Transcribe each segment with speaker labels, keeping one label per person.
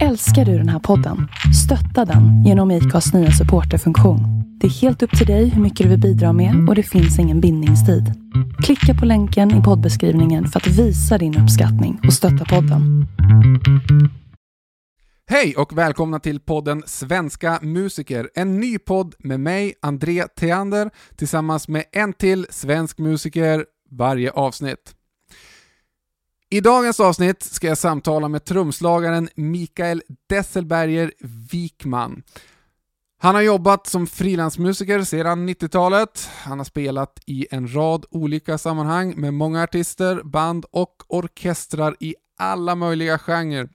Speaker 1: Älskar du den här podden? Stötta den genom IKAs nya supporterfunktion. Det är helt upp till dig hur mycket du vill bidra med och det finns ingen bindningstid. Klicka på länken i poddbeskrivningen för att visa din uppskattning och stötta podden.
Speaker 2: Hej och välkomna till podden Svenska musiker. En ny podd med mig, André Theander, tillsammans med en till svensk musiker varje avsnitt. I dagens avsnitt ska jag samtala med trumslagaren Mikael Desselberger Wikman. Han har jobbat som frilansmusiker sedan 90-talet. Han har spelat i en rad olika sammanhang med många artister, band och orkestrar i alla möjliga genrer.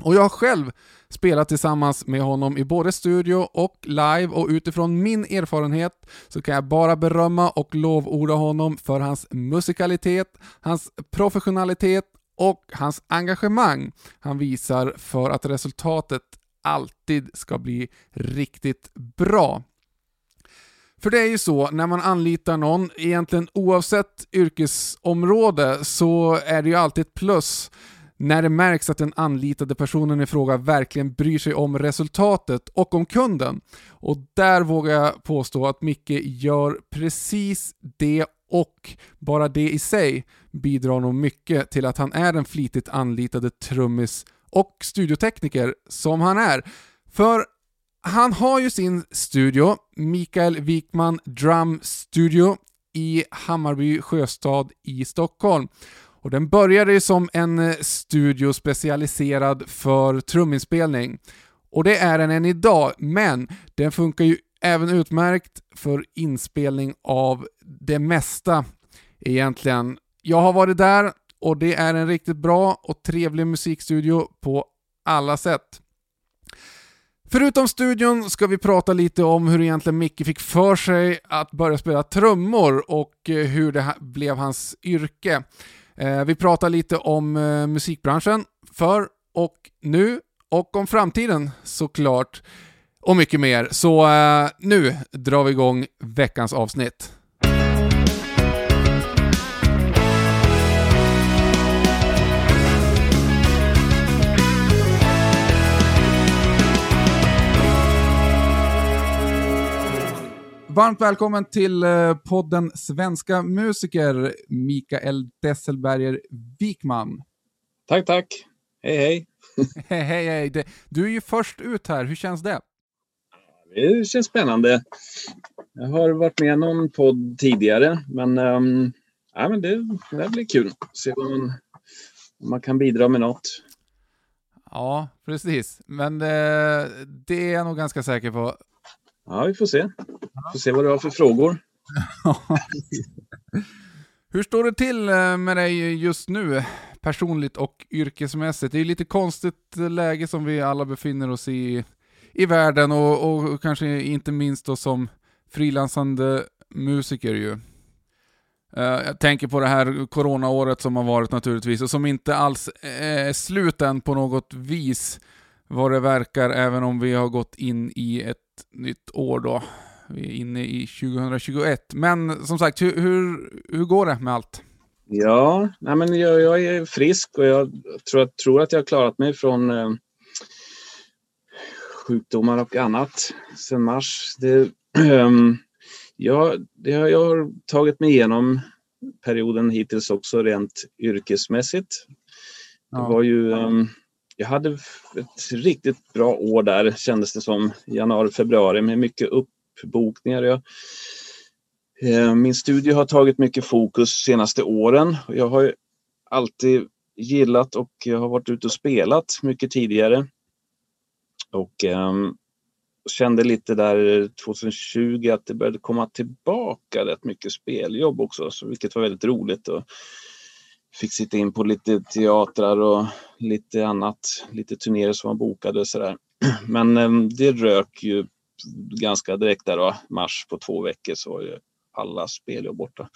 Speaker 2: Och jag har själv spelat tillsammans med honom i både studio och live. Och utifrån min erfarenhet så kan jag bara berömma och lovorda honom för hans musikalitet, hans professionalitet och hans engagemang. Han visar för att resultatet alltid ska bli riktigt bra. För det är ju så, när man anlitar någon, egentligen oavsett yrkesområde, så är det ju alltid ett plus när det märks att den anlitade personen i fråga verkligen bryr sig om resultatet och om kunden. Och där vågar jag påstå att Micke gör precis det och bara det i sig bidrar nog mycket till att han är den flitigt anlitade trummis och studiotekniker som han är. För han har ju sin studio, Mikael Wikman Drum Studio, i Hammarby sjöstad i Stockholm. Och den började som en eh, studio specialiserad för truminspelning. Och det är den än idag, men den funkar ju även utmärkt för inspelning av det mesta egentligen. Jag har varit där och det är en riktigt bra och trevlig musikstudio på alla sätt. Förutom studion ska vi prata lite om hur egentligen Micke fick för sig att börja spela trummor och eh, hur det blev hans yrke. Eh, vi pratar lite om eh, musikbranschen för och nu och om framtiden såklart. Och mycket mer. Så eh, nu drar vi igång veckans avsnitt. Varmt välkommen till eh, podden Svenska musiker, Mikael Desselberger Wikman.
Speaker 3: Tack, tack. Hej, hej.
Speaker 2: hej, hej, hej. Du är ju först ut här. Hur känns det?
Speaker 3: Det känns spännande. Jag har varit med i någon podd tidigare, men, um, ja, men det, det blir kul. Se om man, om man kan bidra med något.
Speaker 2: Ja, precis. Men det, eh, det är jag nog ganska säker på.
Speaker 3: Ja, vi får se. Får se vad du har för frågor.
Speaker 2: Hur står det till eh, med dig just nu, personligt och yrkesmässigt? Det är lite konstigt läge som vi alla befinner oss i i världen och, och kanske inte minst då som frilansande musiker ju. Eh, jag tänker på det här coronaåret som har varit naturligtvis och som inte alls eh, är slut än på något vis vad det verkar, även om vi har gått in i ett nytt år då. Vi är inne i 2021. Men som sagt, hur, hur, hur går det med allt?
Speaker 3: Ja, nej men jag, jag är frisk och jag tror, tror att jag har klarat mig från eh, sjukdomar och annat sedan mars. Det, um, ja, det, jag har tagit mig igenom perioden hittills också rent yrkesmässigt. Det var ju, um, jag hade ett riktigt bra år där kändes det som, januari, februari med mycket bokningar. Jag, eh, min studie har tagit mycket fokus senaste åren. Jag har alltid gillat och jag har varit ute och spelat mycket tidigare. Och eh, kände lite där 2020 att det började komma tillbaka rätt mycket speljobb också, så, vilket var väldigt roligt. Och fick sitta in på lite teatrar och lite annat, lite turnéer som var bokade och sådär. Men eh, det rök ju ganska direkt där då, mars på två veckor så var ju alla speljobb borta.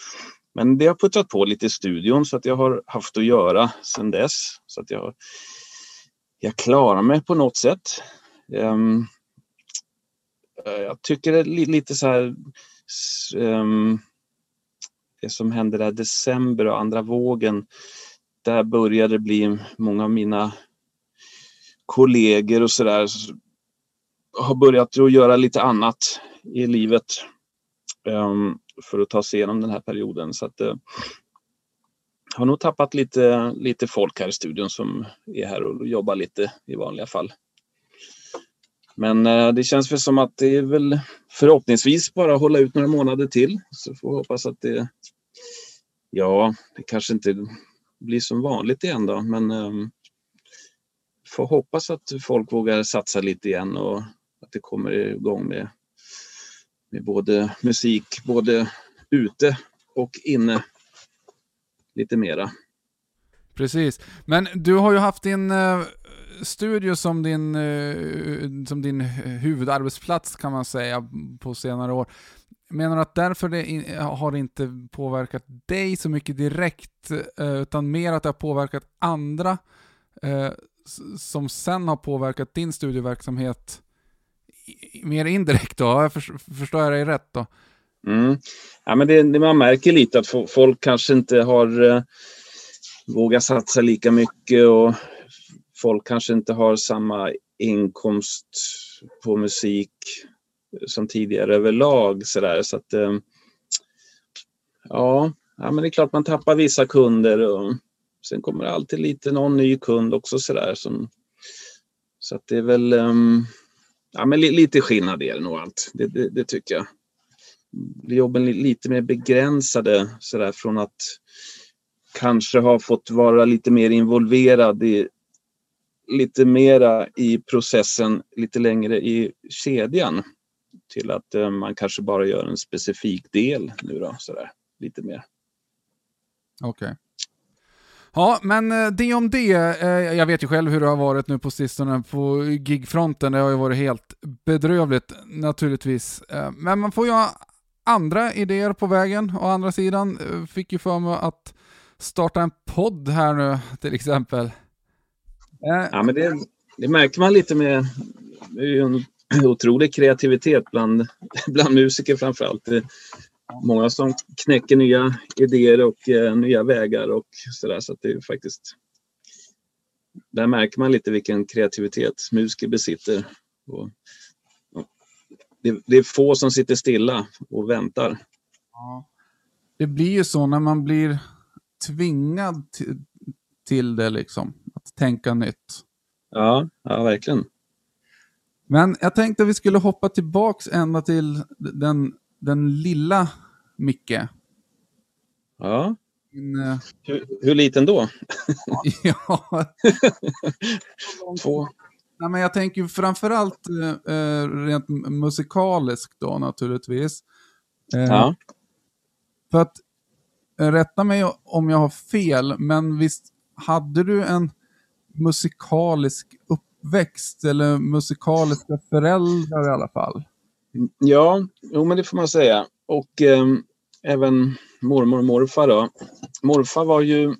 Speaker 3: Men det har puttrat på lite i studion så att jag har haft att göra sedan dess. Så att jag, jag klarar mig på något sätt. Um, jag tycker det är lite så här um, det som hände där december och andra vågen. Där började det bli många av mina kollegor och sådär har börjat att göra lite annat i livet um, för att ta sig igenom den här perioden. Så att, uh, har nog tappat lite, lite folk här i studion som är här och jobbar lite i vanliga fall. Men uh, det känns väl som att det är väl förhoppningsvis bara att hålla ut några månader till. Så får vi hoppas att det, ja, det kanske inte blir som vanligt igen då, men um, får hoppas att folk vågar satsa lite igen och att det kommer igång med, med både musik, både ute och inne lite mera.
Speaker 2: Precis. Men du har ju haft din eh, studio som din, eh, som din huvudarbetsplats kan man säga på senare år. Menar du att därför det in, har det inte påverkat dig så mycket direkt, eh, utan mer att det har påverkat andra eh, som sen har påverkat din studieverksamhet mer indirekt då? Förstår jag dig rätt då?
Speaker 3: Mm. Ja, men det, det, man märker lite att folk kanske inte har eh, vågat satsa lika mycket och folk kanske inte har samma inkomst på musik eh, som tidigare överlag. Så, där. så att, eh, ja, ja, men det är klart man tappar vissa kunder och sen kommer det alltid lite någon ny kund också så där. Som, så att det är väl um, ja, men lite skillnad är det nog allt. Det, det, det tycker jag. Jobben lite mer begränsade sådär från att kanske ha fått vara lite mer involverad i lite mera i processen lite längre i kedjan till att eh, man kanske bara gör en specifik del nu då sådär lite mer.
Speaker 2: Okej. Okay. Ja, men eh, det om det. Eh, jag vet ju själv hur det har varit nu på sistone på gigfronten. Det har ju varit helt bedrövligt naturligtvis. Eh, men man får ju ha andra idéer på vägen. Å andra sidan fick ju för mig att starta en podd här nu till exempel.
Speaker 3: Ja, men det, det märker man lite med det är ju en otrolig kreativitet bland, bland musiker framförallt många som knäcker nya idéer och eh, nya vägar och sådär. Så att det är faktiskt... Där märker man lite vilken kreativitet musiker besitter. Och, och det, det, är få som sitter stilla och väntar. Ja.
Speaker 2: Det blir ju så när man blir tvingad till, till det liksom, att tänka nytt.
Speaker 3: Ja, ja verkligen.
Speaker 2: Men jag tänkte att vi skulle hoppa tillbaks ända till den den lilla Micke.
Speaker 3: Ja. In, uh... hur, hur, liten då? ja.
Speaker 2: Två. Nej, men jag tänker framförallt uh, rent musikaliskt då naturligtvis. Uh, ja. För att, rätta mig om jag har fel, men visst hade du en musikalisk uppväxt eller musikaliska föräldrar i alla fall?
Speaker 3: Ja, jo, men det får man säga. Och eh, även mormor och morfar då. Morfar var ju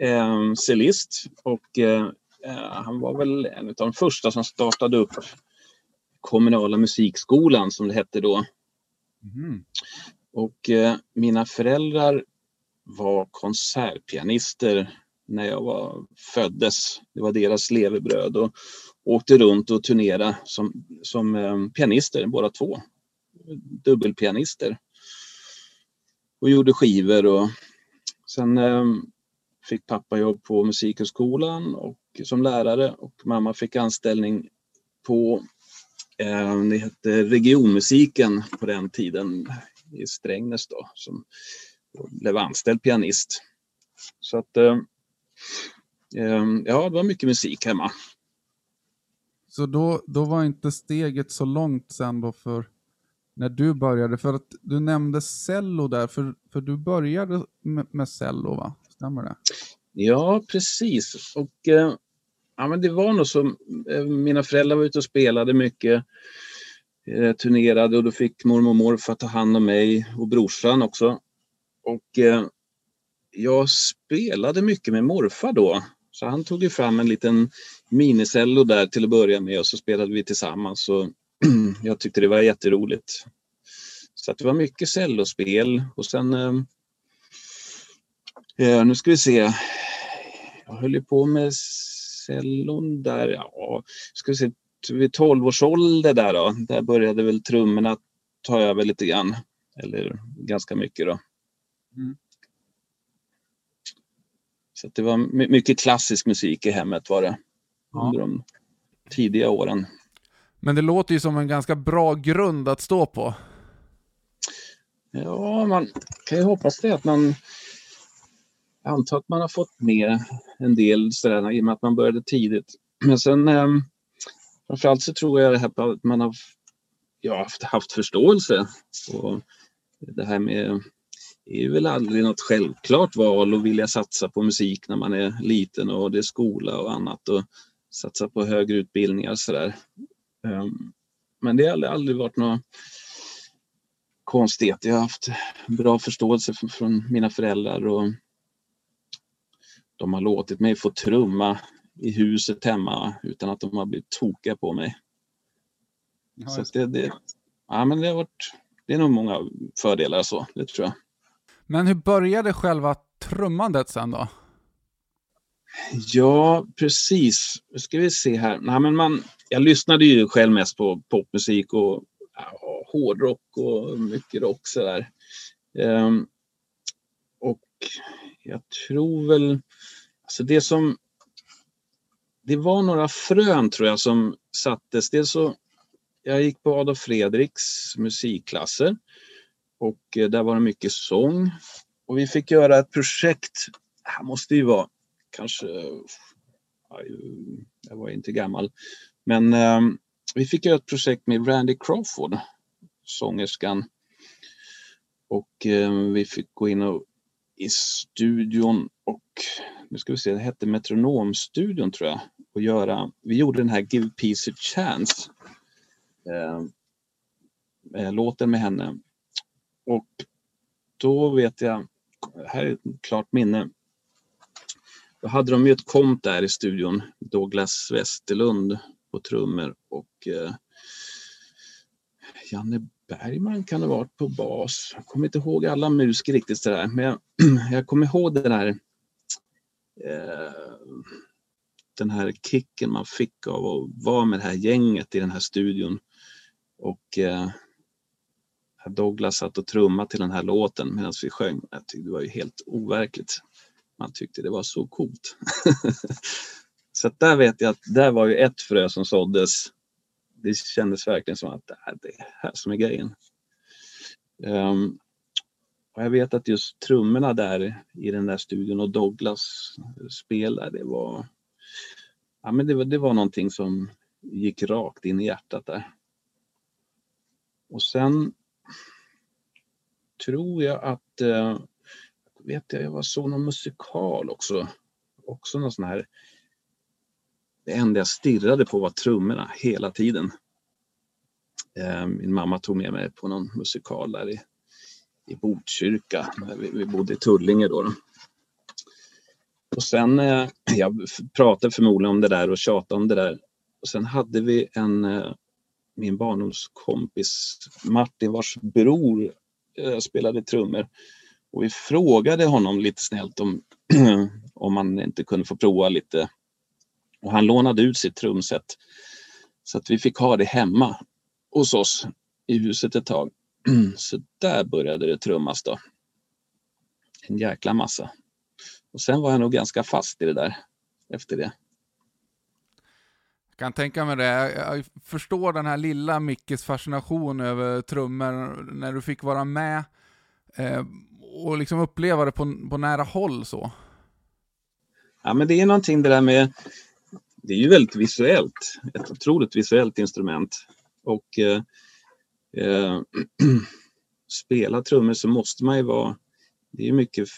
Speaker 3: eh, cellist och eh, han var väl en av de första som startade upp kommunala musikskolan som det hette då. Mm. Och eh, mina föräldrar var konsertpianister när jag var, föddes. Det var deras levebröd. Och, åkte runt och turnerade som, som eh, pianister båda två. Dubbelpianister. Och gjorde skivor och sen eh, fick pappa jobb på Musikhögskolan och som lärare och mamma fick anställning på eh, det hette regionmusiken på den tiden i Strängnäs då som blev anställd pianist. Så att eh, eh ja, det var mycket musik hemma.
Speaker 2: Så då, då var inte steget så långt sen då för när du började. För att du nämnde cello där, för, för du började med, med cello va? Stämmer det?
Speaker 3: Ja, precis. Och eh, ja, men det var nog så. Eh, mina föräldrar var ute och spelade mycket. Eh, turnerade och då fick mormor och morfar ta hand om mig och brorsan också. Och eh, jag spelade mycket med morfar då. Så han tog ju fram en liten minicello där till att börja med och så spelade vi tillsammans. Och jag tyckte det var jätteroligt. Så att det var mycket cellospel och sen... Eh, eh nu ska vi se. Jag höll ju på med cellon där, ja, ska vi se, vid 12 års ålder där då, där började väl trummorna ta över lite grann. Eller ganska mycket då. Mm. Så det var mycket klassisk musik i hemmet var det. Ja. Under de tidiga åren.
Speaker 2: Men det låter ju som en ganska bra grund att stå på.
Speaker 3: Ja, man kan ju hoppas det att man jag antar att man har fått med en del sådär i och med att man började tidigt. Men sen eh, framförallt så tror jag att man har ja, haft, haft förståelse. Och det här med det är väl aldrig något självklart val att vilja satsa på musik när man är liten och det är skola och annat och satsa på högre utbildningar sådär. Um, men det har aldrig varit något konstigt. Jag har haft bra förståelse från mina föräldrar och de har låtit mig få trumma i huset hemma utan att de har blivit tokiga på mig. Ja, så det, det, ja, men det, har varit, det är nog många fördelar så, det tror jag.
Speaker 2: Men hur började själva trummandet sen då?
Speaker 3: Ja, precis. Nu ska vi se här. Nej, men man, jag lyssnade ju själv mest på popmusik och ja, hårdrock och mycket rock sådär. Um, och jag tror väl, alltså det som, det var några frön tror jag som sattes. Dels så, jag gick på Adolf Fredriks musikklasser och eh, där var det mycket sång. Och vi fick göra ett projekt, det här måste ju vara kanske, jag var inte gammal, men eh, vi fick göra ett projekt med Randy Crawford, sångerskan. Och eh, vi fick gå in och, i studion och nu ska vi se, det hette Metronomstudion tror jag. Och göra, vi gjorde den här Give Peace a Chance. Ehm, eh, låten med henne. Och då vet jag, här är ett klart minne. Då hade de ju ett komp där i studion, Douglas Westerlund på trummor och eh, Janne Bergman kan ha varit på bas. Jag kommer inte ihåg alla musiker riktigt sådär, men jag, jag kommer ihåg den här eh, den här kicken man fick av att vara med det här gänget i den här studion. Och eh, Douglas satt och trummade till den här låten medan vi sjöng. Jag tyckte det var ju helt overkligt. Man tyckte det var så coolt. så där vet jag att där var ju ett frö som såddes. Det kändes verkligen som att det är det här som är grejen. Um, och jag vet att just trummorna där i den där studion och Douglas spel där, det var, ja, men det, var, det var någonting som gick rakt in i hjärtat där. Och sen tror jag att, eh, vet jag, jag var såg någon musikal också. Också någon sån här, det enda jag stirrade på var trummorna hela tiden. Eh, min mamma tog med mig på någon musikal där i, i Botkyrka. Vi, vi bodde i Tullinge då. Och sen, eh, jag pratade förmodligen om det där och tjatade om det där. Och sen hade vi en, eh, min barndomskompis Martin vars bror spelade trummor. Och vi frågade honom lite snällt om, om han inte kunde få prova lite. Och han lånade ut sitt trumset. Så att vi fick ha det hemma hos oss i huset ett tag. Så där började det trummas då. En jäkla massa. Och sen var jag nog ganska fast i det där efter det.
Speaker 2: Jag kan tänka mig det. Jag förstår den här lilla Mickes fascination över trummor när du fick vara med eh, och liksom uppleva det på, på nära håll så.
Speaker 3: Ja, men det är någonting det där med, det är ju väldigt visuellt, ett otroligt visuellt instrument. Och eh, eh, spela trummor så måste man ju vara, det är mycket,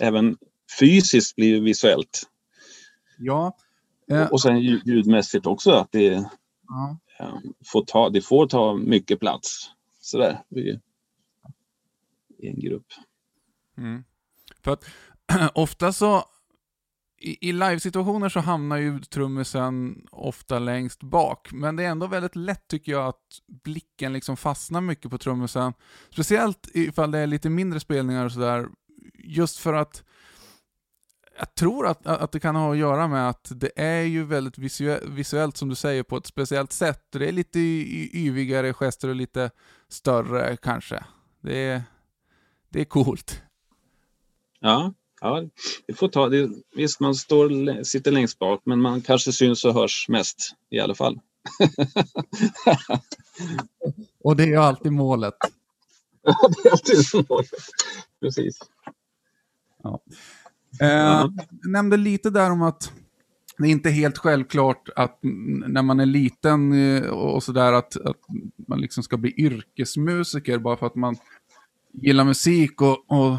Speaker 3: även fysiskt blir det visuellt.
Speaker 2: Ja,
Speaker 3: Eh, och sen ljudmässigt också att det, ja. får, ta, det får ta mycket plats. Sådär, i en grupp.
Speaker 2: Mm. För att ofta så i, i livesituationer så hamnar ju trummisen ofta längst bak, men det är ändå väldigt lätt tycker jag att blicken liksom fastnar mycket på trummisen. Speciellt ifall det är lite mindre spelningar och sådär, just för att jag tror att, att det kan ha att göra med att det är ju väldigt visuellt som du säger på ett speciellt sätt. Det är lite yvigare gester och lite större kanske. Det är, det är coolt.
Speaker 3: Ja, ja det får ta. Det, visst, man står, sitter längst bak, men man kanske syns och hörs mest i alla fall.
Speaker 2: och det är ju alltid målet.
Speaker 3: Ja, det är alltid målet. Precis.
Speaker 2: Ja. Eh, jag nämnde lite där om att det är inte helt självklart att när man är liten eh, och sådär att, att man liksom ska bli yrkesmusiker bara för att man gillar musik och, och,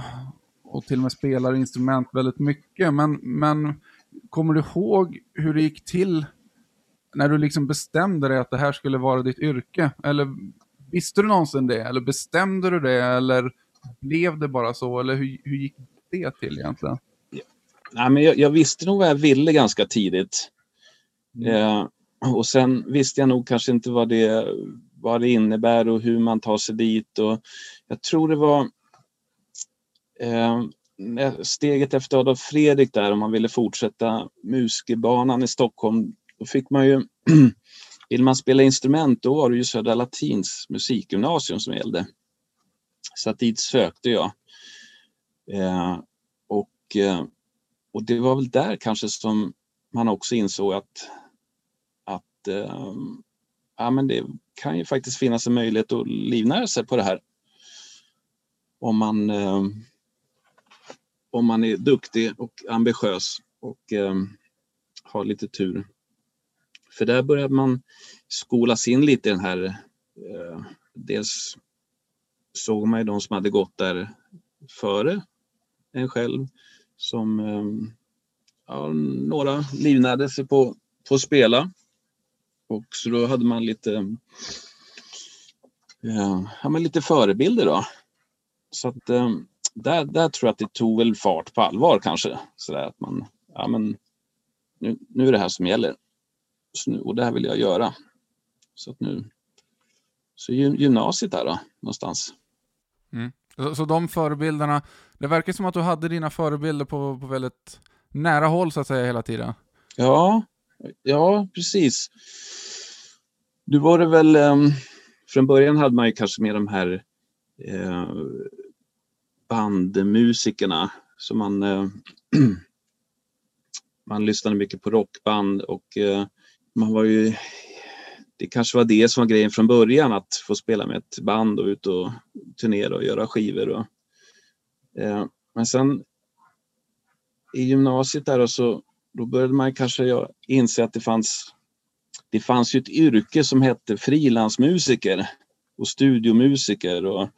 Speaker 2: och till och med spelar instrument väldigt mycket. Men, men kommer du ihåg hur det gick till när du liksom bestämde dig att det här skulle vara ditt yrke? Eller visste du någonsin det? Eller bestämde du det? Eller blev det bara så? Eller hur, hur gick det till egentligen?
Speaker 3: Nej, men jag, jag, visste nog vad jag ville ganska tidigt. Mm. Eh, och sen visste jag nog kanske inte vad det, vad det innebär och hur man tar sig dit. Och jag tror det var eh, steget efter Adolf Fredrik där, om man ville fortsätta musikerbanan i Stockholm, då fick man ju Vill man spela instrument då var det ju Södra Latins musikgymnasium som gällde. Så att dit sökte jag. Eh, och eh, och det var väl där kanske som man också insåg att, att eh, ja, men det kan ju faktiskt finnas en möjlighet att livnära sig på det här. Om man, eh, om man är duktig och ambitiös och eh, har lite tur. För där började man skolas in lite i den här, eh, dels såg man ju de som hade gått där före en själv som eh, ja, några livnärde sig på, på att spela. Och så då hade man lite, ja, men lite förebilder då. Så att ehm, där, där tror jag att det tog väl fart på allvar kanske. Så där att man, ja men nu, nu är det här som gäller. Nu, och det här vill jag göra. Så att nu, så gymnasiet där då, någonstans.
Speaker 2: Mm. Så, så de förebilderna, det verkar som att du hade dina förebilder på, på väldigt nära håll så att säga hela tiden.
Speaker 3: Ja, ja precis. Nu var det väl, ehm, från början hade man ju kanske med de här eh, bandmusikerna som man, eh, man lyssnade mycket på rockband och eh, man var ju det kanske var det som var grejen från början, att få spela med ett band och ut och turnera och göra skivor. Och, men sen i gymnasiet där och så, då började man kanske inse att det fanns, det fanns ju ett yrke som hette frilansmusiker och studiomusiker. Och,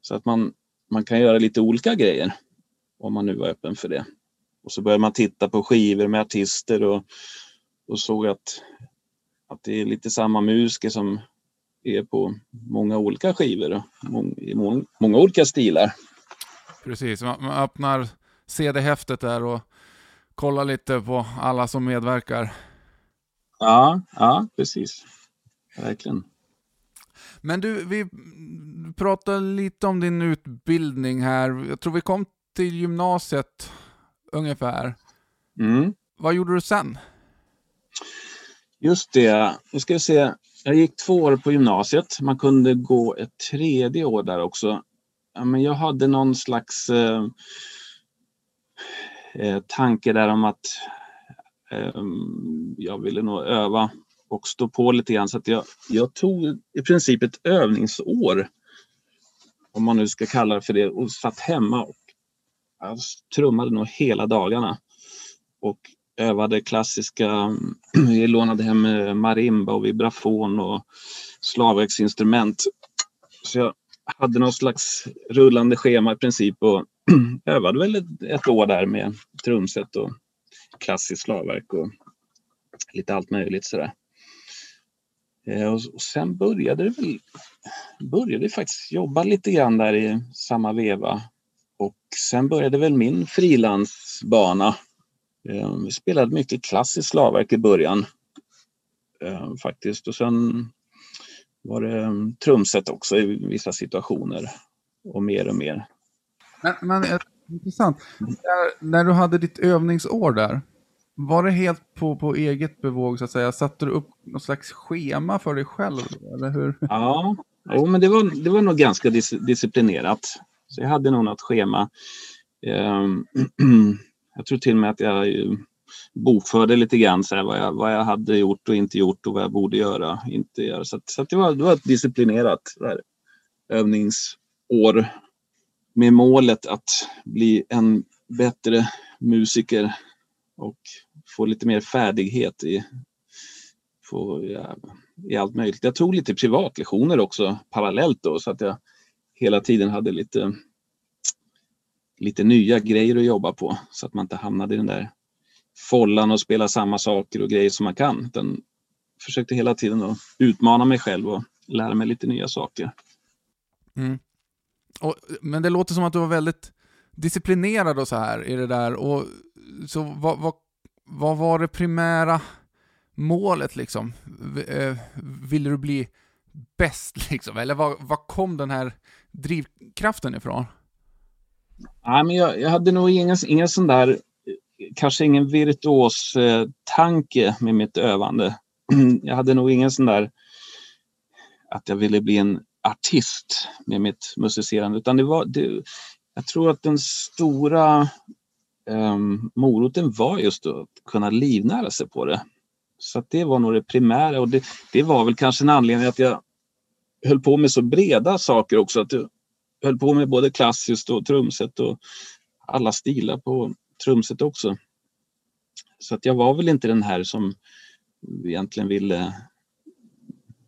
Speaker 3: så att man, man kan göra lite olika grejer om man nu var öppen för det. Och så började man titta på skivor med artister och, och såg att att det är lite samma musiker som är på många olika skivor i många olika stilar.
Speaker 2: Precis, man öppnar CD-häftet där och kollar lite på alla som medverkar.
Speaker 3: Ja, ja precis. Verkligen.
Speaker 2: Men du, vi pratade lite om din utbildning här. Jag tror vi kom till gymnasiet ungefär.
Speaker 3: Mm.
Speaker 2: Vad gjorde du sen?
Speaker 3: Just det. Nu ska vi se. Jag gick två år på gymnasiet. Man kunde gå ett tredje år där också. Men jag hade någon slags eh, tanke där om att eh, jag ville nog öva och stå på lite grann. Så att jag, jag tog i princip ett övningsår, om man nu ska kalla det för det, och satt hemma och jag trummade nog hela dagarna. Och övade klassiska, vi lånade hem eh, marimba och vibrafon och slagverksinstrument. Så jag hade någon slags rullande schema i princip och övade väl ett, ett år där med trumset och klassiskt slagverk och lite allt möjligt sådär. Eh, och sen började det väl, började faktiskt jobba lite grann där i samma veva. Och sen började väl min frilansbana eh, vi spelade mycket klassiskt slagverk i början eh, faktiskt och sen var det trumset också i vissa situationer och mer och mer.
Speaker 2: Men, men Intressant. När, när du hade ditt övningsår där, var det helt på, på eget bevåg så att säga? Satte du upp något slags schema för dig själv? Eller hur?
Speaker 3: Ja, jo, men det var, det var nog ganska dis disciplinerat. Så jag hade nog något schema. Ehm, jag tror till och med att jag eh, bokförde lite grann så här, vad, jag, vad jag hade gjort och inte gjort och vad jag borde göra inte göra. Så, att, så att det, var, det var ett disciplinerat där, övningsår med målet att bli en bättre musiker och få lite mer färdighet i, få, ja, i allt möjligt. Jag tog lite privatlektioner också parallellt då så att jag hela tiden hade lite, lite nya grejer att jobba på så att man inte hamnade i den där follan och spela samma saker och grejer som man kan. Utan försökte hela tiden att utmana mig själv och lära mig lite nya saker.
Speaker 2: Mm. Och, men det låter som att du var väldigt disciplinerad och så här i det där. Och, så vad, vad, vad var det primära målet liksom? Eh, ville du bli bäst liksom? Eller var, var kom den här drivkraften ifrån?
Speaker 3: Nej, men jag, jag hade nog ingen, ingen sån där, kanske ingen virtuos eh, tanke med mitt övande. Jag hade nog ingen sån där att jag ville bli en artist med mitt musicerande, utan det var, det, jag tror att den stora um, moroten var just att kunna livnära sig på det. Så det var nog det primära och det, det var väl kanske en anledning att jag höll på med så breda saker också. Att jag höll på med både klassiskt och trumset och alla stilar på trumset också. Så att jag var väl inte den här som egentligen ville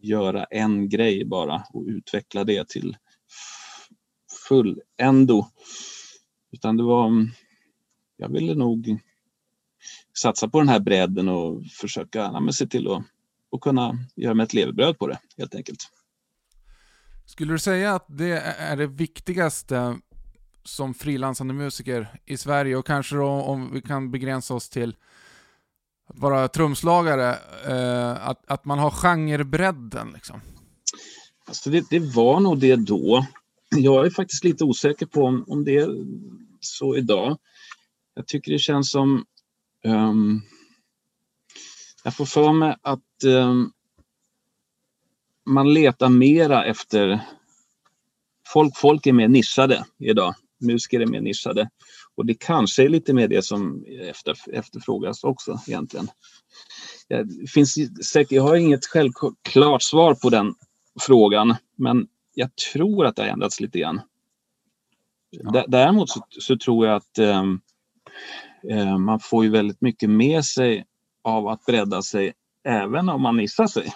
Speaker 3: göra en grej bara och utveckla det till fulländo. Utan det var, jag ville nog satsa på den här bredden och försöka ja, se till att och kunna göra mig ett levebröd på det helt enkelt.
Speaker 2: Skulle du säga att det är det viktigaste som frilansande musiker i Sverige och kanske då om vi kan begränsa oss till att vara trumslagare, eh, att, att man har genrebredden liksom?
Speaker 3: Alltså det, det, var nog det då. Jag är faktiskt lite osäker på om, om det är så idag. Jag tycker det känns som um, jag får för mig att um, man letar mera efter folk. Folk är mer nischade idag. Musiker är mer nischade. Och det kanske är lite mer det som efter, efterfrågas också egentligen. Det finns säkert, jag har inget självklart svar på den frågan, men jag tror att det har ändrats lite grann. Ja. Däremot så, så, tror jag att uh, man får ju väldigt mycket med sig av att bredda sig även om man nischar sig.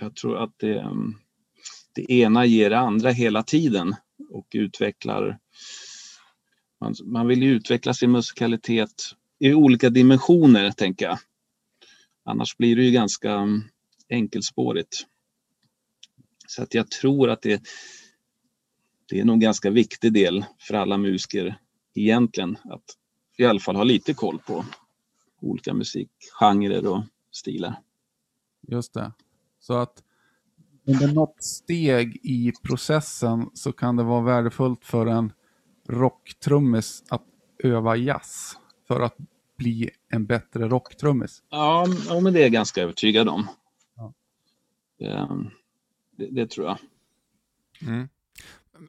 Speaker 3: Jag tror att det, um, det ena ger det andra hela tiden och utvecklar man, man vill ju utveckla sin musikalitet i olika dimensioner, tänker jag. Annars blir det ju ganska um, enkelspårigt. Så att jag tror att det, det är nog en ganska viktig del för alla musiker egentligen att i alla fall ha lite koll på olika musikgenrer och stilar.
Speaker 2: Just det. Så att under något steg i processen så kan det vara värdefullt för en rocktrummis att öva jazz för att bli en bättre rocktrummis?
Speaker 3: Ja, ja men det är jag ganska övertygad om. Ja. Det, det, tror jag.
Speaker 2: Mm.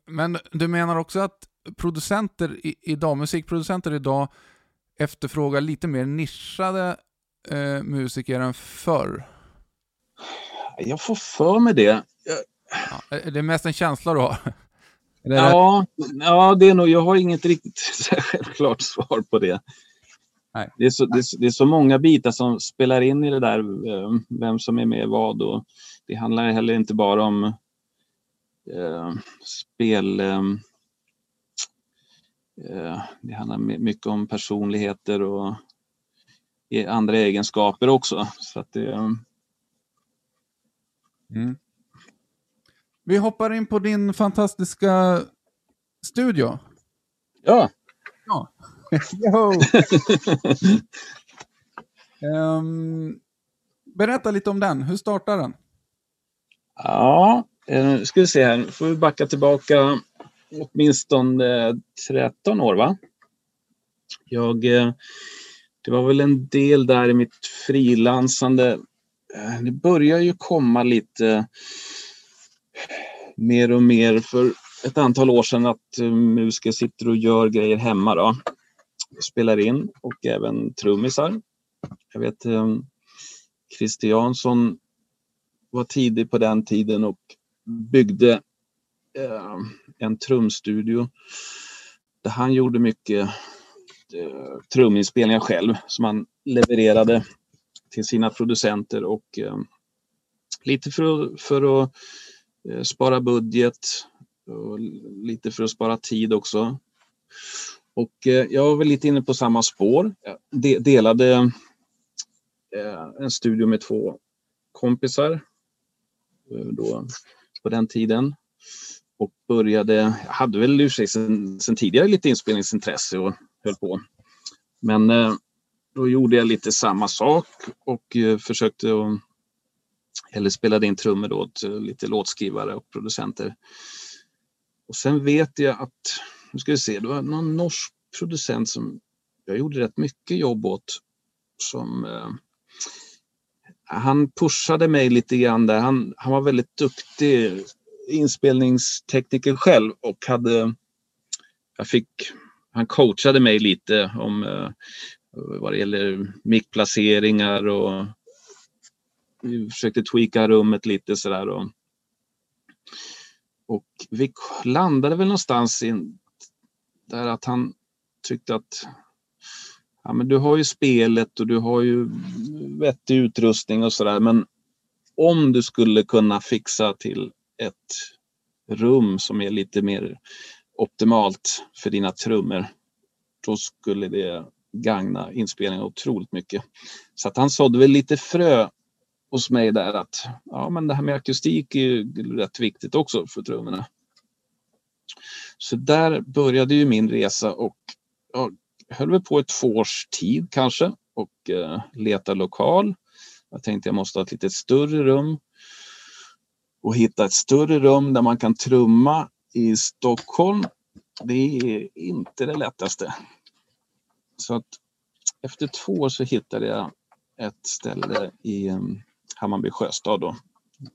Speaker 2: Men du menar också att producenter idag, musikproducenter idag efterfrågar lite mer nischade eh, musiker än förr?
Speaker 3: Jag får för mig det.
Speaker 2: Ja, det är mest en känsla du har?
Speaker 3: Ja, ja, det är nog, jag har inget riktigt självklart svar på det. Nej. Det, är så, det, är, det, är så, många bitar som spelar in i det där, eh, vem som är med vad. Och det handlar heller inte bara om eh, spel... Eh, eh det handlar mycket om personligheter och andra egenskaper också. Så att det, eh,
Speaker 2: mm. Vi hoppar in på din fantastiska studio.
Speaker 3: Ja.
Speaker 2: Ja. um, berätta lite om den. Hur startar den?
Speaker 3: Ja, nu ska vi se här. Nu får vi backa tillbaka åtminstone 13 år. va? Jag, eh, det var väl en del där i mitt frilansande. Eh, det börjar ju komma lite mer och mer för ett antal år sedan att eh, musiker sitter och gör grejer hemma. Då. Spelar in och även trummisar. Jag vet eh, Christer Jansson var tidig på den tiden och byggde eh, en trumstudio där han gjorde mycket truminspelningar själv som han levererade till sina producenter och eh, lite för, för att Eh, spara budget och lite för att spara tid också. Och eh, jag var väl lite inne på samma spår. Jag delade eh, en studio med två kompisar då, på den tiden. Och började, jag hade väl i sig sen, sen tidigare lite inspelningsintresse och höll på. Men då gjorde jag lite samma sak och försökte att, eller spelade in trummor då åt eh, lite låtskrivare och producenter. Och sen vet jag att, nu ska vi se, det var någon norsk producent som jag gjorde rätt mycket jobb åt som eh, han pushade mig lite grann där. Han, han var väldigt duktig inspelningstekniker själv och hade... Jag fick, han coachade mig lite om eh, vad det gäller mickplaceringar och vi försökte tweaka rummet lite sådär. Och, och vi landade väl någonstans in, där att han tyckte att ja, men du har ju spelet och du har ju vettig utrustning och sådär. Men om du skulle kunna fixa till ett rum som är lite mer optimalt för dina trummor, då skulle det gagna inspelningen otroligt mycket. Så att han sådde väl lite frö hos mig där att ja, men det här med akustik är ju rätt viktigt också för trummorna. Så där började ju min resa och jag höll väl på ett två års tid kanske och eh, leta lokal. Jag tänkte jag måste ha ett lite större rum och hitta ett större rum där man kan trumma i Stockholm. Det är inte det lättaste. Så att efter två år så hittade jag ett ställe i um, Hammarby sjöstad då,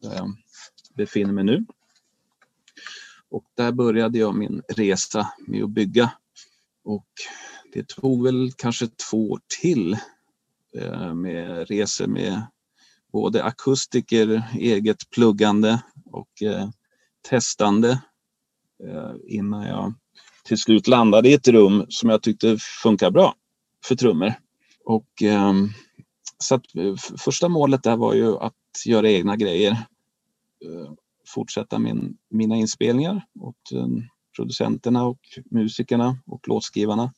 Speaker 3: där jag befinner mig nu. Och där började jag min resa med att bygga. Och det tog väl kanske två år till eh, med resor med både akustiker, eget pluggande och eh, testande eh, innan jag till slut landade i ett rum som jag tyckte funkar bra för trummor. Och, ehm, så att, eh, första målet där var ju att göra egna grejer. Eh, fortsätta min, mina inspelningar åt eh, producenterna och musikerna och låtskrivarna.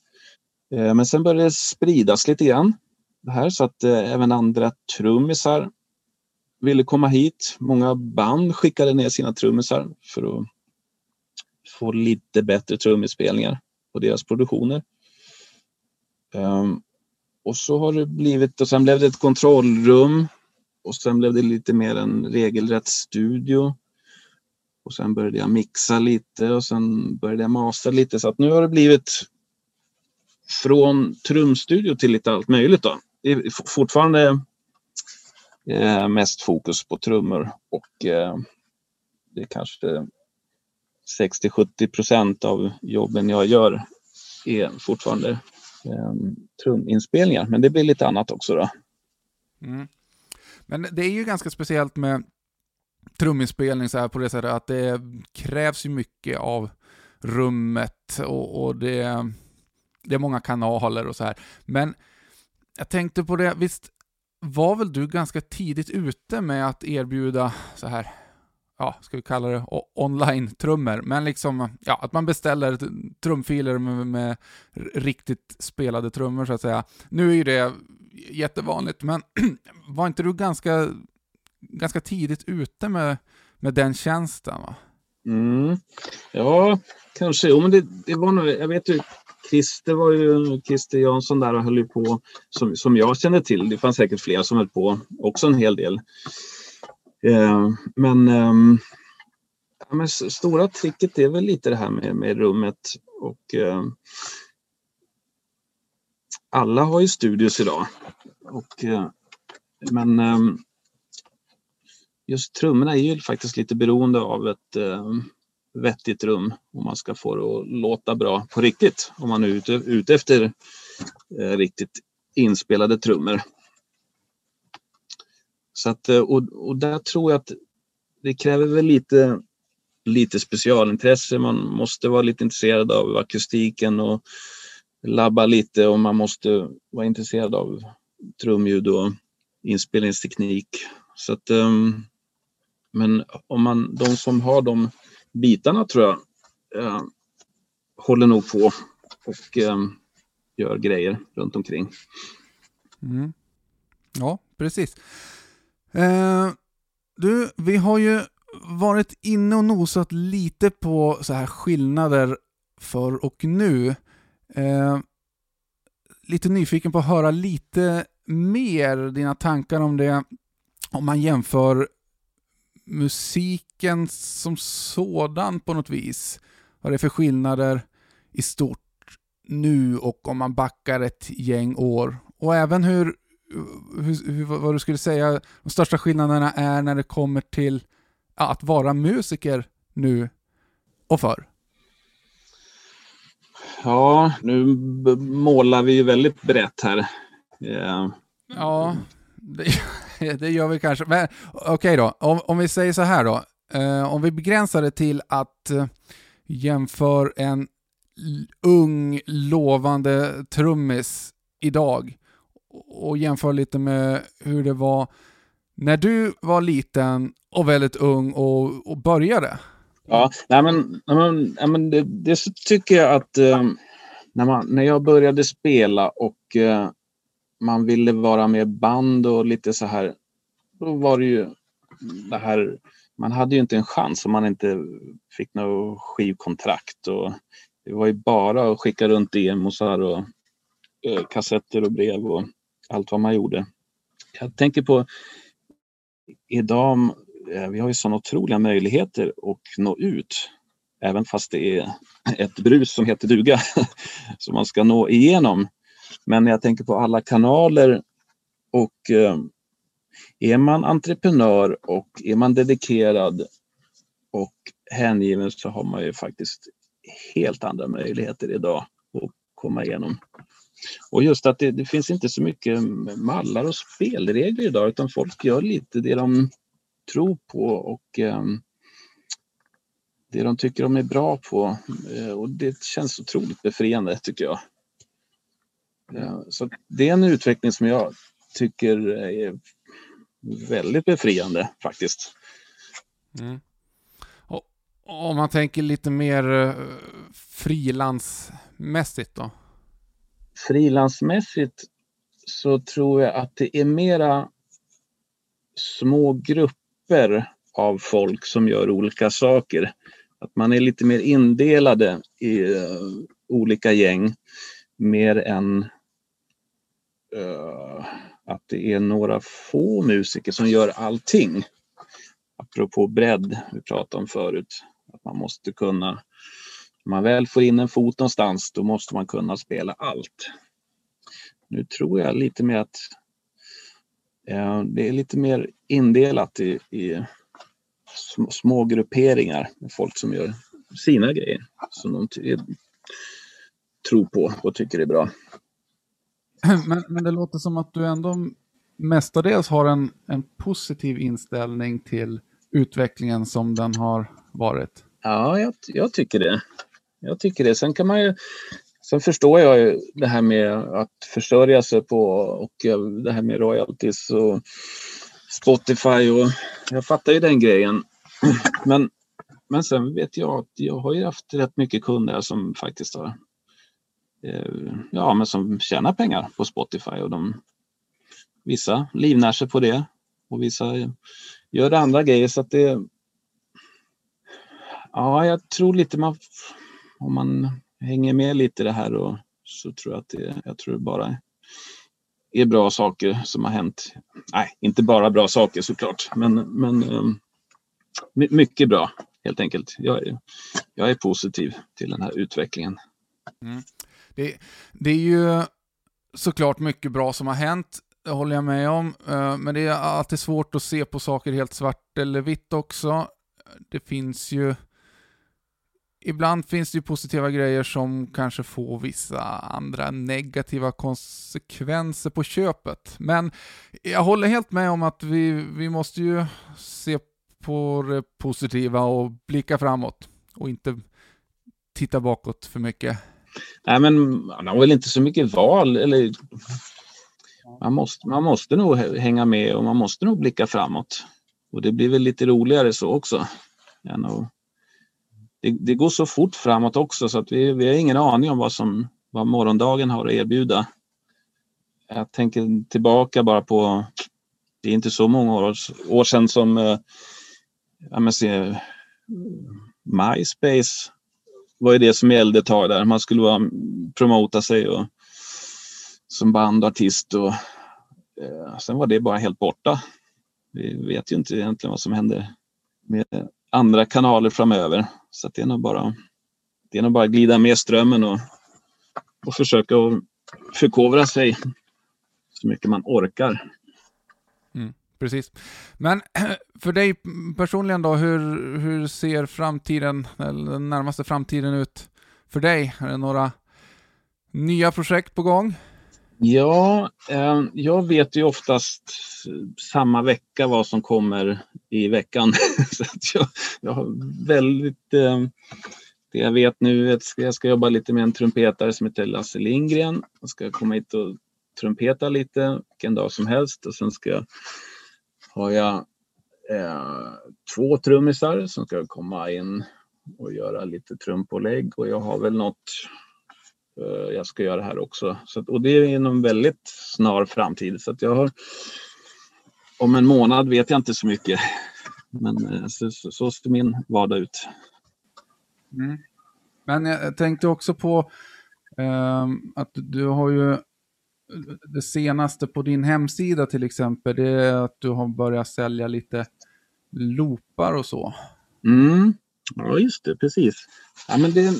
Speaker 3: Men sen började det spridas lite grann det här så att även andra trummisar ville komma hit. Många band skickade ner sina trummisar för att få lite bättre trumminspelningar på deras produktioner. Ehm, och så har det blivit, och sen blev det ett kontrollrum och sen blev det lite mer en regelrätt studio. Och sen började jag mixa lite och sen började jag mastra lite så att nu har det blivit från trumstudio till lite allt möjligt. Då. Det är fortfarande eh, mest fokus på trummor och eh, det är kanske 60-70 procent av jobben jag gör är fortfarande eh, truminspelningar. Men det blir lite annat också. Då.
Speaker 2: Mm. Men det är ju ganska speciellt med truminspelning så här på det sättet att det krävs ju mycket av rummet och, och det det är många kanaler och så här. Men jag tänkte på det, visst var väl du ganska tidigt ute med att erbjuda så här, ja, ska vi kalla det online-trummor, men liksom, ja, att man beställer trumfiler med, med, riktigt spelade trummor så att säga. Nu är ju det jättevanligt, men var inte du ganska, ganska tidigt ute med, med den tjänsten? Va?
Speaker 3: Mm. Ja, kanske. Jo, men det, det var nog, jag vet ju Christer var ju Christer Jansson där och höll ju på som, som jag känner till. Det fanns säkert fler som höll på också en hel del. Eh, men eh, Ja, men stora tricket är väl lite det här med, med rummet och eh, alla har ju studios idag. Och, eh, men eh, just trummorna är ju faktiskt lite beroende av ett eh, vettigt rum om man ska få det att låta bra på riktigt. Om man är ute, ute efter eh, riktigt inspelade trummor. Så att, eh, och, och där tror jag att det kräver väl lite, lite specialintresse. Man måste vara lite intresserad av akustiken och labba lite och man måste vara intresserad av trumljud och inspelningsteknik. Så att, um, men om man, de som har de bitarna tror jag uh, håller nog på och um, gör grejer runt omkring.
Speaker 2: Mm. Ja, precis. Eh, du, vi har ju varit inne och nosat lite på så här skillnader för och nu. Eh, lite nyfiken på att höra lite mer dina tankar om det. Om man jämför musiken som sådan på något vis. Vad det är för skillnader i stort nu och om man backar ett gäng år. Och även hur, hur, hur vad du skulle säga de största skillnaderna är när det kommer till att vara musiker nu och förr.
Speaker 3: Ja, nu målar vi ju väldigt brett här.
Speaker 2: Yeah. Ja, det, det, gör vi kanske. Men okej okay då, om, om vi säger så här då. Eh, om vi begränsar det till att eh, jämför en ung, lovande trummis idag och jämför lite med hur det var när du var liten och väldigt ung och, och började.
Speaker 3: Ja, nej men, nej men, det, det tycker jag att eh, när, man, när jag började spela och eh, man ville vara med band och lite så här, då var det ju det här, man hade ju inte en chans om man inte fick något skivkontrakt och det var ju bara att skicka runt demosar och eh, kassetter och brev och allt vad man gjorde. Jag tänker på idag, eh, vi har ju sådana otroliga möjligheter att nå ut. Även fast det är ett brus som heter duga som man ska nå igenom. Men jag tänker på alla kanaler och eh, är man entreprenör och är man dedikerad och hängiven så har man ju faktiskt helt andra möjligheter idag att komma igenom. Och just att det, det, finns inte så mycket mallar och spelregler idag utan folk gör lite det de tror på och eh, det de tycker de är bra på. Eh, och det känns otroligt befriande tycker jag. Eh, så det är en utveckling som jag tycker är väldigt befriande faktiskt. Mm.
Speaker 2: Om man tänker lite mer eh, frilansmässigt då?
Speaker 3: Frilansmässigt så tror jag att det är mera små grupper av folk som gör olika saker. Att man är lite mer indelade i uh, olika gäng mer än uh, att det är några få musiker som gör allting. Apropå bredd vi pratade om förut. Att man måste kunna, när man väl får in en fot någonstans, då måste man kunna spela allt. Nu tror jag lite mer att eh, det är lite mer indelat i, i små, små grupperingar med folk som gör sina grejer som de tror på och tycker är bra.
Speaker 2: Men, men det låter som att du ändå mestadels har en, en positiv inställning till utvecklingen som den har varit.
Speaker 3: Ja, jag, jag, tycker det. Jag tycker det. Sen kan man ju Sen förstår jag ju det här med att försörja sig på och eh, det här med royalties och Spotify och jag fattar ju den grejen. Men, men sen vet jag att jag har ju haft rätt mycket kunder som faktiskt har eh, ja, men som tjänar pengar på Spotify och de vissa livnär sig på det och vissa gör andra grejer så att det Ja, jag tror lite man om man hänger med lite i det här och så tror jag att det, jag tror det bara är bra saker som har hänt. Nej, inte bara bra saker såklart, men, men um, mycket bra helt enkelt. Jag är, jag är positiv till den här utvecklingen.
Speaker 2: Mm. Det, det, är ju såklart mycket bra som har hänt, det håller jag med om. Eh, men det är alltid svårt att se på saker helt svart eller vitt också. Det finns ju ibland finns det ju positiva grejer som kanske får vissa andra negativa konsekvenser på köpet. Men jag håller helt med om att vi, vi måste ju se på det positiva och blicka framåt och inte titta bakåt för mycket.
Speaker 3: Nej, men man har väl inte så mycket val. Eller, man, måste, man måste nog hänga med och man måste nog blicka framåt. Och det blir väl lite roligare så också. Än att det, det, går så fort framåt också så att vi, vi har ingen aning om vad, som, vad morgondagen har att erbjuda. Jag tänker tillbaka bara på, det är inte så många år, år sedan som eh, ja, men se, MySpace var ju det som gällde ett tag där. Man skulle vara, promota sig och, som band och artist och eh, sen var det bara helt borta. Vi vet ju inte egentligen vad som händer med andra kanaler framöver. Så det är nog bara, det är nog bara glida med strömmen och, och försöka att förkovra sig så mycket man orkar.
Speaker 2: Mm, precis. Men för dig personligen då, hur, hur ser framtiden, eller den närmaste framtiden ut för dig? Är det några nya projekt på gång?
Speaker 3: Ja, eh, jag vet ju oftast samma vecka vad som kommer i veckan. så jag, jag har väldigt... Eh, det jag vet nu är att jag ska jobba lite med en trumpetare som heter Lasse Lindgren. Jag ska komma hit och trumpeta lite vilken dag som helst och sen ska jag, har jag eh, två trummisar som ska komma in och göra lite trumpålägg och jag har väl något jag ska göra här också. Så, och det är inom väldigt snar framtid. Så jag har, om en månad vet jag inte så mycket. Men eh, så, så, så ser min vardag ut.
Speaker 2: Mm. Men jag tänkte också på eh, att du har ju det senaste på din hemsida till exempel, det är att du har börjat sälja lite loopar och så.
Speaker 3: Mm. Ja, just det, precis. Ja, men det,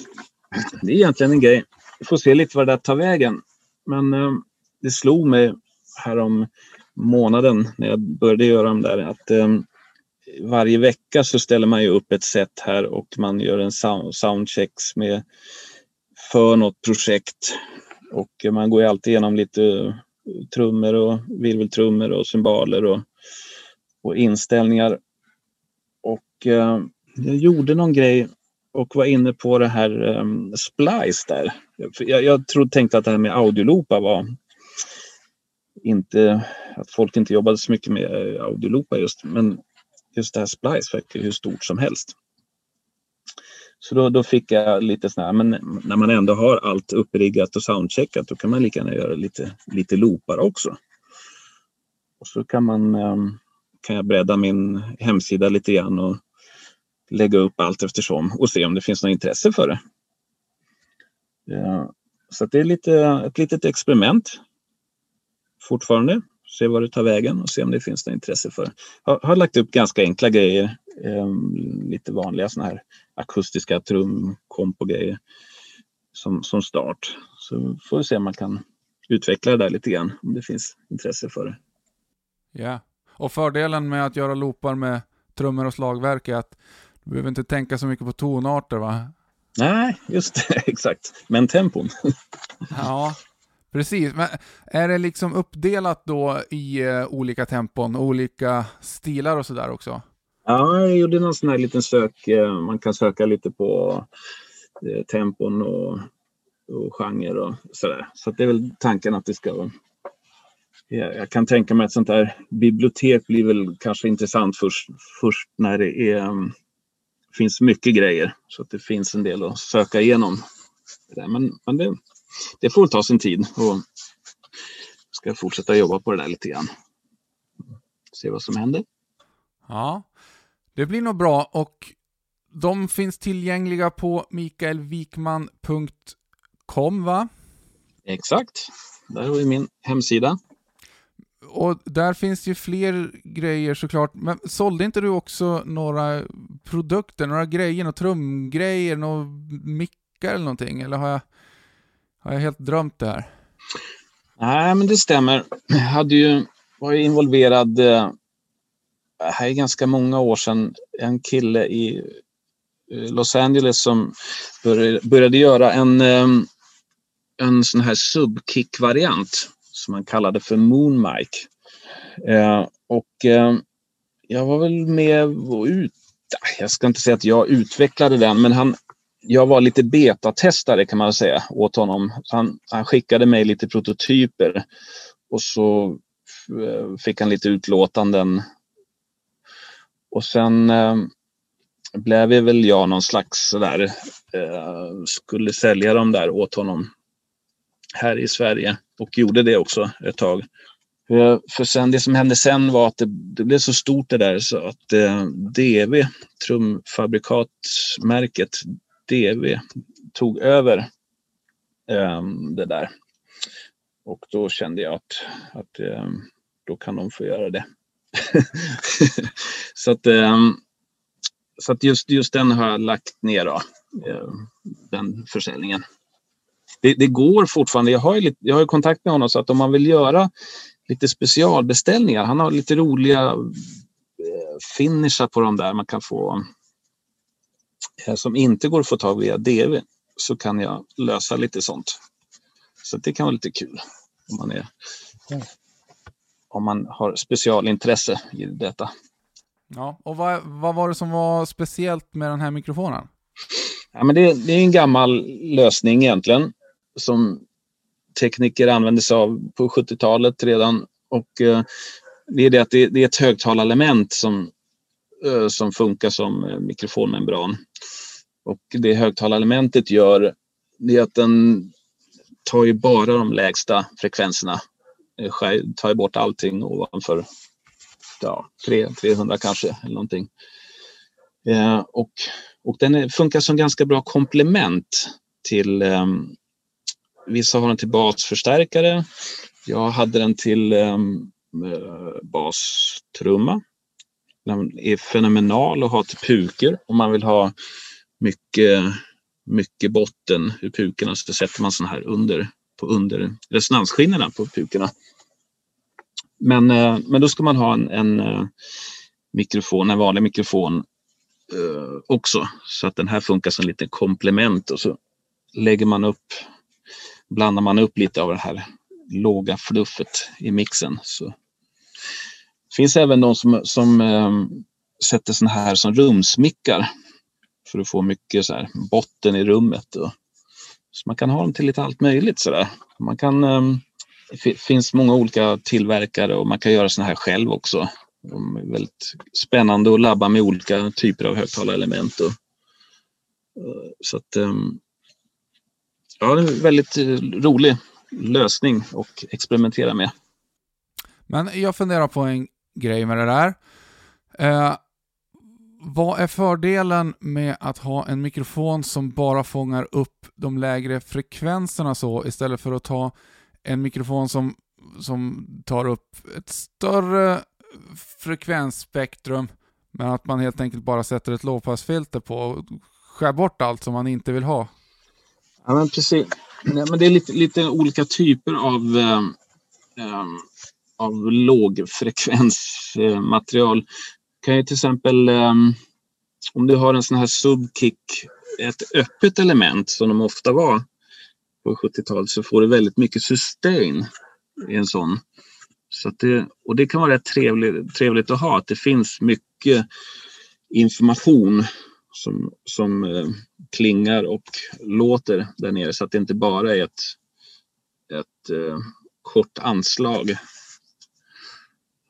Speaker 3: det är egentligen en grej vi får se lite vad det där tar vägen. Men eh, det slog mig härom månaden när jag började göra de där att eh, varje vecka så ställer man ju upp ett set här och man gör en sound soundchecks med för något projekt. Och man går ju alltid igenom lite eh, trummor och virveltrummor och cymbaler och, och inställningar. Och eh, jag gjorde någon grej och var inne på det här um, Splice där. Jag, jag trodde, tänkte att det här med audioloopar var inte, att folk inte jobbade så mycket med eh, audioloopar just, men just det här Splice verkar hur stort som helst. Så då, då fick jag lite sån här, men när man ändå har allt uppriggat och soundcheckat då kan man lika gärna göra lite, lite loopar också. Och så kan man um, kan jag bredda min hemsida lite grann och lägga upp allt eftersom och se om det finns något intresse för det. Ja, så det är lite, ett litet experiment fortfarande. Se vad det tar vägen och se om det finns något intresse för. Jag har lagt upp ganska enkla grejer. Eh, lite vanliga sådana här akustiska trumkompo-grejer som, som start. Så får vi se om man kan utveckla det där lite grann om det finns intresse för det.
Speaker 2: Ja, och fördelen med att göra loopar med trummor och slagverk är att du behöver inte tänka så mycket på tonarter va?
Speaker 3: Nej, just det, exakt. Men tempon.
Speaker 2: ja, precis. Men är det liksom uppdelat då i uh, olika tempon, olika stilar och sådär också?
Speaker 3: Ja, jag gjorde någon sån här liten sök. Eh, man kan söka lite på uh, tempon och, och genre och sådär. Så det är väl tanken att det ska vara jag kan tänka mig att sånt där bibliotek blir väl kanske intressant först, först när det är um, finns mycket grejer så att det finns en del att söka igenom. Men, men det, det får ta sin tid och ska fortsätta jobba på det där lite grann. Se vad som händer.
Speaker 2: Ja, det blir nog bra och de finns tillgängliga på mikaelwikman.com va?
Speaker 3: Exakt, där har vi min hemsida
Speaker 2: och där finns ju fler grejer såklart. Men sålde inte du också några produkter, några grejer, några trumgrejer, några mickar eller någonting? Eller har jag, har jag helt drömt det här?
Speaker 3: Nej, men det stämmer. Jag hade ju, var ju involverad, eh, här är ganska många år sedan, en kille i eh, Los Angeles som började, började göra en, eh, en sån här subkick-variant som man kallade för Moon Eh, och eh, jag var väl med och ut, ah, jag ska inte säga att jag utvecklade den, men han, jag var lite betatestare kan man säga åt honom. Han, han skickade mig lite prototyper och så eh, fick han lite utlåtanden. Och sen eh, blev väl jag någon slags sådär, eh, skulle sälja dem där åt honom här i Sverige och gjorde det också ett tag. Eh, för sen, det som hände sen var att det, det blev så stort det där så att eh, DV, trumfabrikatmärket DV, tog över eh, det där. Och då kände jag att, att eh, då kan de få göra det. så att, eh, så att just, just den har jag lagt ner då, eh, den försäljningen. Det, det, går fortfarande. Jag har, ju lite, jag har kontakt med honom så att om man vill göra lite specialbeställningar. Han har lite roliga eh, finishar på de där man kan få eh, som inte går att få tag via DV så kan jag lösa lite sånt. Så det kan vara lite kul om man, är, om man har specialintresse i detta.
Speaker 2: Ja, och vad, vad var det som var speciellt med den här mikrofonen?
Speaker 3: Ja, men det, det är en gammal lösning egentligen som tekniker använde sig av på 70-talet redan. Och eh, det är det att det, det är ett högtalarelement som, eh, som funkar som eh, mikrofonmembran. Och det högtalarelementet gör det är att den tar ju bara de lägsta frekvenserna. Eh, tar bort allting ovanför ja, 300 kanske eller någonting. Eh, och, och den funkar som ganska bra komplement till ehm, Vissa har den till basförstärkare. Jag hade den till um, bastrumma. Den är fenomenal att ha till puker om man vill ha mycket, mycket botten ur pukorna så sätter man sån här under på under resonansskinnena på pukorna. Men, uh, men då ska man ha en, en uh, mikrofon, en vanlig mikrofon uh, också så att den här funkar som lite komplement och så lägger man upp blandar man upp lite av det här låga fluffet i mixen. Så. Det finns även de som, som eh, sätter såna här som rumsmickar för att få mycket så här botten i rummet. Och, så man kan ha dem till lite allt möjligt. Så där. Man kan, eh, det finns många olika tillverkare och man kan göra såna här själv också. De är väldigt spännande att labba med olika typer av högtalarelement. Och, eh, så att, um, ja, det är en väldigt eh, rolig lösning att experimentera med.
Speaker 2: Men jag funderar på en grej med det där. Eh, vad är fördelen med att ha en mikrofon som bara fångar upp de lägre frekvenserna så istället för att ta en mikrofon som, som tar upp ett större frekvensspektrum men att man helt enkelt bara sätter ett lågpassfilter på och skär bort allt som man inte vill ha?
Speaker 3: Ja, men precis. Nej, men det är lite, lite olika typer av, eh, eh av lågfrekvensmaterial. Eh, kan ju till exempel eh, om du har en sån här subkick, ett öppet element som de ofta var på 70-talet så får du väldigt mycket sustain i en sån. Så det, och det kan vara rätt trevligt, trevligt att ha, att det finns mycket information som, som eh, klingar och låter där nere så att det inte bara är ett, ett eh, kort anslag.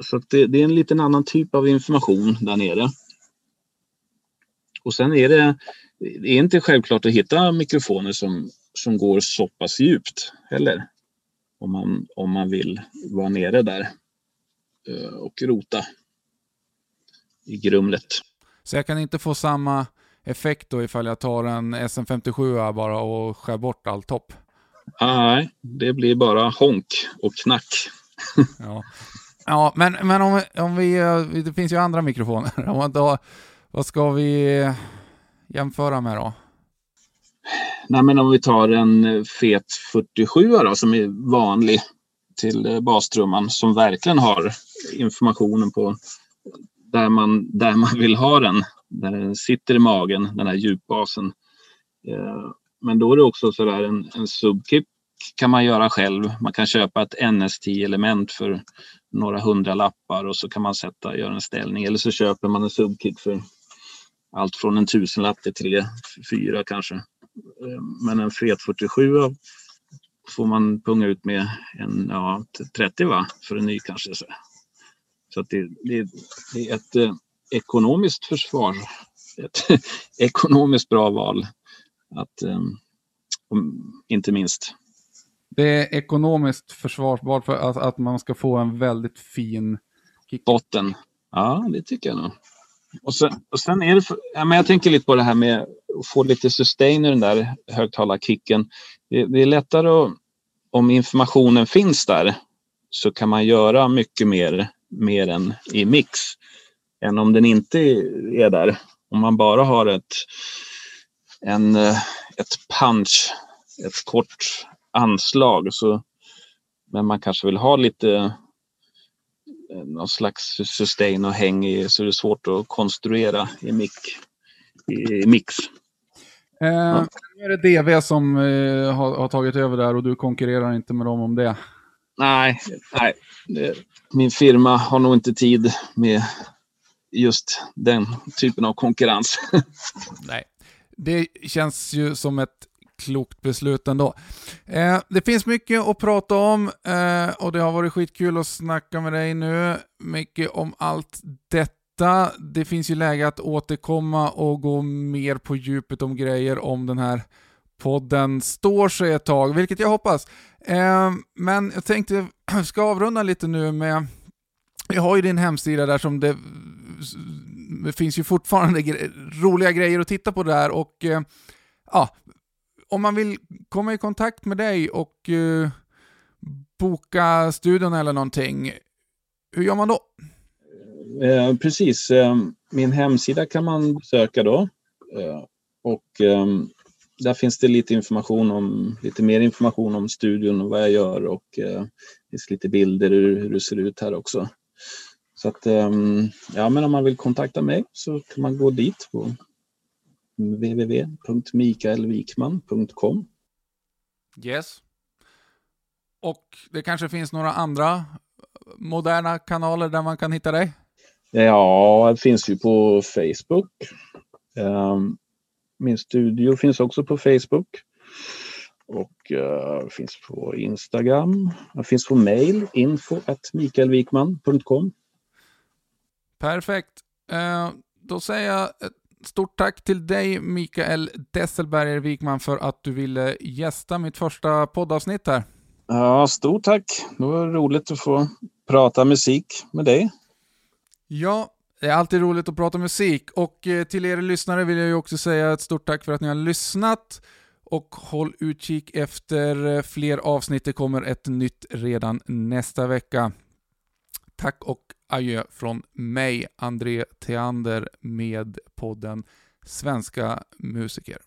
Speaker 3: Så det, det, är en liten annan typ av information där nere. Och sen är det, det är inte självklart att hitta mikrofoner som, som går så pass djupt heller. Om man, om man vill vara nere där eh, och rota i grumlet.
Speaker 2: Så jag kan inte få samma effekt då ifall jag tar en SM57 bara och skär bort all topp?
Speaker 3: Nej, det blir bara honk och knack.
Speaker 2: ja. ja, men, men om, om vi, det finns ju andra mikrofoner. Om tar, vad ska vi jämföra med då?
Speaker 3: Nej, men om vi tar en fet 47 då, som är vanlig till eh, bastrumman som verkligen har informationen på där man, där man vill ha den. Där den sitter i magen, den här djupbasen. Eh, men då är det också så där en, en subkick kan man göra själv. Man kan köpa ett NS10-element för några hundra lappar och så kan man sätta, göra en ställning. Eller så köper man en subkick för allt från en tusenlapp till tre, fyra kanske. Eh, men en Fet 47 får man punga ut med en ja, 30 va, för en ny kanske. Så att det, det, det är ett eh, ekonomiskt försvar. Ett ekonomiskt bra val. Att, eh, inte minst.
Speaker 2: Det är ekonomiskt försvarbart för att, att man ska få en väldigt fin
Speaker 3: kick. Botten. Ja, det tycker jag nog. Och sen, och sen är det, för, ja, men jag tänker lite på det här med att få lite sustain i den där högtalarkicken. Det, det är lättare att, om informationen finns där så kan man göra mycket mer, mer än i mix än om den inte är där. Om man bara har ett, en, ett punch, ett kort anslag. Så, men man kanske vill ha lite eh, någon slags sustain och häng i så det är svårt att konstruera i, mic, i mix.
Speaker 2: Eh, ja. Nu är det DV som eh, har, har, tagit över där och du konkurrerar inte med dem om det.
Speaker 3: Nej, nej. Min firma har nog inte tid med just den typen av konkurrens.
Speaker 2: nej, det känns ju som ett klokt beslut ändå. Eh, det finns mycket att prata om eh, och det har varit skitkul att snacka med dig nu. Mycket om allt detta. Det finns ju läge att återkomma och gå mer på djupet om grejer om den här podden står sig ett tag, vilket jag hoppas. Eh, men jag tänkte, jag ska avrunda lite nu med jag har ju din hemsida där som det, det finns ju fortfarande gre roliga grejer att titta på där och eh, ja, om man vill komma i kontakt med dig och eh, boka studion eller någonting, hur gör man då?
Speaker 3: Eh, precis, eh, min hemsida kan man besöka då. Eh, och ehm, där finns det lite information om, lite mer information om studion och vad jag gör och eh, det finns lite bilder hur, hur det ser ut här också. Så att, ehm, ja men om man vill kontakta mig så kan man gå dit på www.mikaelwikman.com.
Speaker 2: Yes. Och det kanske finns några andra moderna kanaler där man kan hitta dig?
Speaker 3: Ja, det finns ju på Facebook. Ehm, min studio finns också på Facebook. Och uh, finns på Instagram. Det finns på mail, info mikaelwikman.com.
Speaker 2: Perfekt. Uh, då säger jag Stort tack till dig Mikael Desselberger Wikman för att du ville gästa mitt första poddavsnitt här.
Speaker 3: Ja, stort tack. Det var roligt att få prata musik med dig.
Speaker 2: Ja, det är alltid roligt att prata musik och eh, till er lyssnare vill jag ju också säga ett stort tack för att ni har lyssnat och håll utkik efter eh, fler avsnitt. Det kommer ett nytt redan nästa vecka. Tack och adjö från mig, André Theander, med podden Svenska musiker.